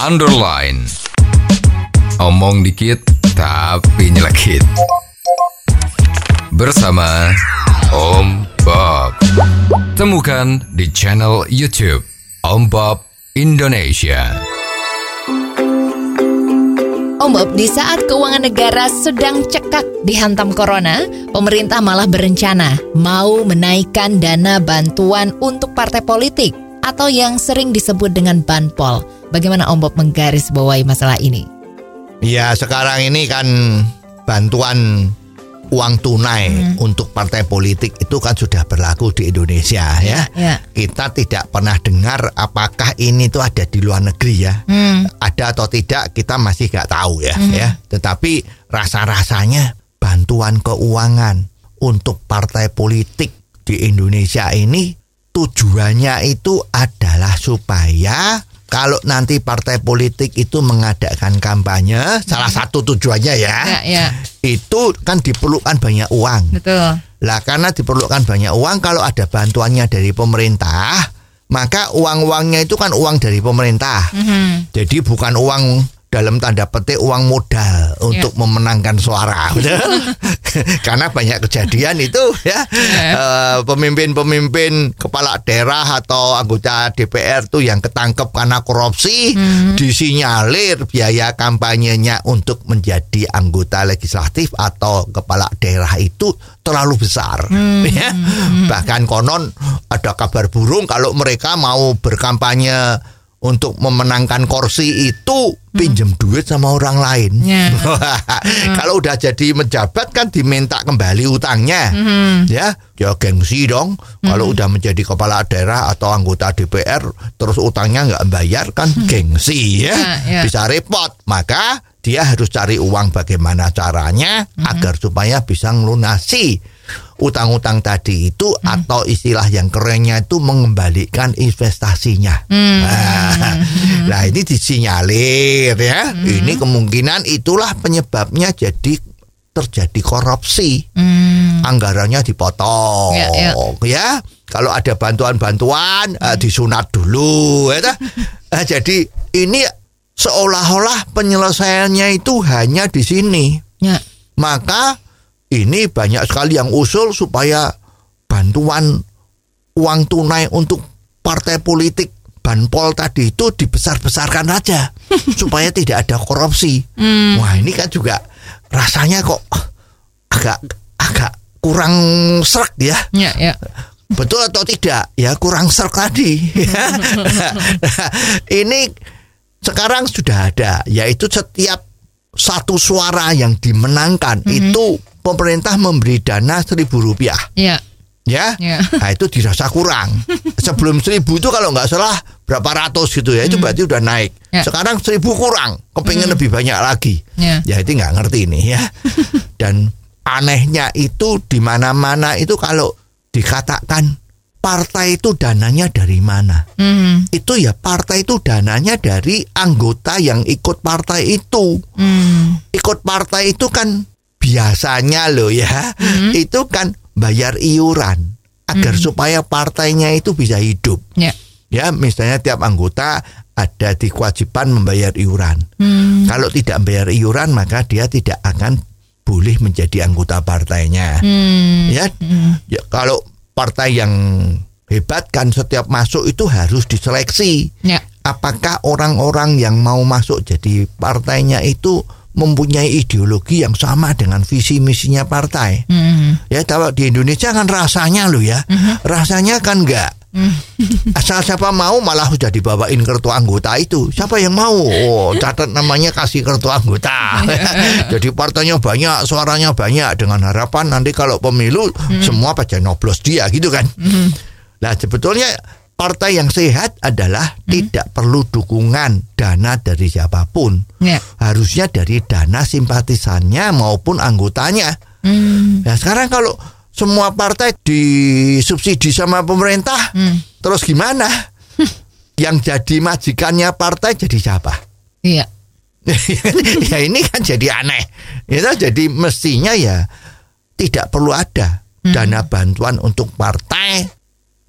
underline. Omong dikit tapi nyelekit. Bersama Om Bob. Temukan di channel YouTube Om Bob Indonesia. Om Bob, di saat keuangan negara sedang cekak dihantam corona, pemerintah malah berencana mau menaikkan dana bantuan untuk partai politik atau yang sering disebut dengan banpol. Bagaimana Om Bob menggarisbawahi masalah ini? Ya sekarang ini kan bantuan uang tunai untuk partai politik itu kan sudah berlaku di Indonesia ya. Ya. Kita tidak pernah dengar apakah ini tuh ada di luar negeri ya. Hmm. Ada atau tidak kita masih nggak tahu ya ya. Tetapi rasa-rasanya bantuan keuangan untuk partai politik di Indonesia ini tujuannya itu adalah supaya kalau nanti partai politik itu mengadakan kampanye, salah satu tujuannya ya, Ya, ya, itu kan diperlukan banyak uang. betul. Lah karena diperlukan banyak uang, kalau ada bantuannya dari pemerintah, maka uang-uangnya itu kan uang dari pemerintah. Mhm. Jadi bukan uang dalam tanda petik uang modal untuk memenangkan suara. Karena banyak kejadian itu ya. Eh, pemimpin-pemimpin kepala daerah atau anggota DPR tuh yang ketangkep karena korupsi disinyalir biaya kampanyenya untuk menjadi anggota legislatif atau kepala daerah itu terlalu besar. Ya. Bahkan konon ada kabar burung kalau mereka mau berkampanye untuk memenangkan kursi itu pinjem duit sama orang lain. Ya. Kalau udah jadi menjabat kan diminta kembali utangnya. Ya, ya gengsi dong. Kalau udah menjadi kepala daerah atau anggota DPR terus utangnya nggak bayar kan gengsi ya. Ya, ya. Bisa repot. Maka dia harus cari uang bagaimana caranya agar supaya bisa ngelunasi utang-utang tadi itu atau istilah yang kerennya itu mengembalikan investasinya. Nah, nah, ini disinyalir ya. Ini kemungkinan itulah penyebabnya jadi terjadi korupsi. Hmm. Anggarannya dipotong. Ya, ya. ya. Kalau ada bantuan-bantuan eh, disunat dulu ya. Eh, jadi ini seolah-olah penyelesaiannya itu hanya di sini. Ya. Maka ini banyak sekali yang usul supaya bantuan uang tunai untuk partai politik banpol tadi itu dibesar-besarkan aja supaya tidak ada korupsi. Wah ini kan juga rasanya kok agak agak kurang serak ya. Ya, ya. Betul atau tidak? Ya kurang serk tadi. Ini sekarang sudah ada, yaitu setiap satu suara yang dimenangkan itu pemerintah memberi dana seribu rupiah, Ya. ya. Ya. Nah itu dirasa kurang. Sebelum seribu itu kalau nggak salah berapa ratus gitu ya, itu berarti udah naik. Ya. Sekarang seribu kurang, kepingin lebih banyak lagi. Ya. Ya itu nggak ngerti ini ya. Dan anehnya itu di mana-mana itu kalau dikatakan partai itu dananya dari mana? Hmm. Itu ya partai itu dananya dari anggota yang ikut partai itu. Hmm. Ikut partai itu kan biasanya loh ya, itu kan bayar iuran agar supaya partainya itu bisa hidup. Ya. Ya, misalnya tiap anggota ada di kewajiban membayar iuran. Hmm. Kalau tidak membayar iuran maka dia tidak akan boleh menjadi anggota partainya. Hmm. Ya, ya kalau partai yang hebat kan setiap masuk itu harus diseleksi. Ya. Apakah orang-orang yang mau masuk jadi partainya itu mempunyai ideologi yang sama dengan visi misinya partai? Hmm. Ya, kalau di Indonesia kan rasanya loh ya, rasanya kan enggak. Asal siapa mau malah sudah dibawain kartu anggota itu. Siapa yang mau? Oh, catat namanya kasih kartu anggota. Jadi partainya banyak, suaranya banyak dengan harapan nanti kalau pemilu semua pada noblos dia gitu kan. Nah, sebetulnya partai yang sehat adalah tidak perlu dukungan dana dari siapa pun. Ya. Harusnya dari dana simpatisannya maupun anggotanya. Hmm. Nah sekarang kalau semua partai disubsidi sama pemerintah, terus gimana? Yang jadi majikannya partai jadi siapa? Iya. ya ini kan jadi aneh. Itu jadi mestinya ya tidak perlu ada dana bantuan untuk partai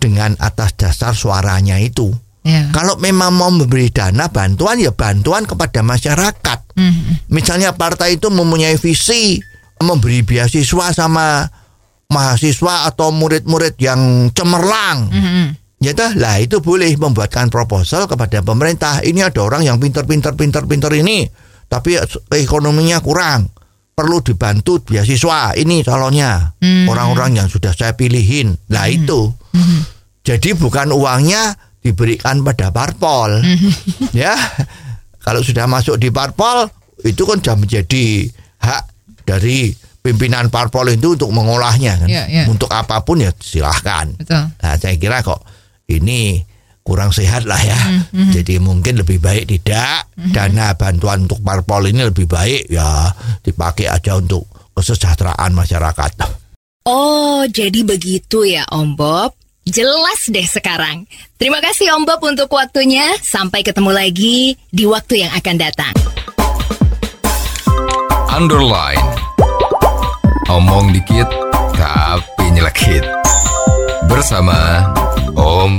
dengan atas dasar suaranya itu. Ya. Kalau memang mau memberi dana bantuan ya bantuan kepada masyarakat. Mhm. Misalnya partai itu mempunyai visi memberi beasiswa sama mahasiswa atau murid-murid yang cemerlang. Mhm. Ya dah, lah itu boleh membuatkan proposal kepada pemerintah. Ini ada orang yang pinter-pinter pinter-pinter ini, tapi ekonominya kurang. Perlu dibantu beasiswa. Ini calonnya. Hmm. Orang-orang yang sudah saya pilihin. Lah itu. Jadi bukan uangnya diberikan pada parpol. ya. Kalau sudah masuk di parpol itu kan sudah menjadi hak dari pimpinan parpol itu untuk mengolahnya kan. Ya, ya. Untuk apa pun ya silahkan. Betul. Nah, saya kira kok ini kurang sehat lah ya. Jadi mungkin lebih baik tidak dana bantuan untuk parpol ini lebih baik ya dipakai aja untuk kesejahteraan masyarakat. Oh, jadi begitu ya Om Bob. Jelas deh sekarang. Terima kasih Om Bob untuk waktunya. Sampai ketemu lagi di waktu yang akan datang. Underline. Omong dikit tapi nyelekit. Bersama Om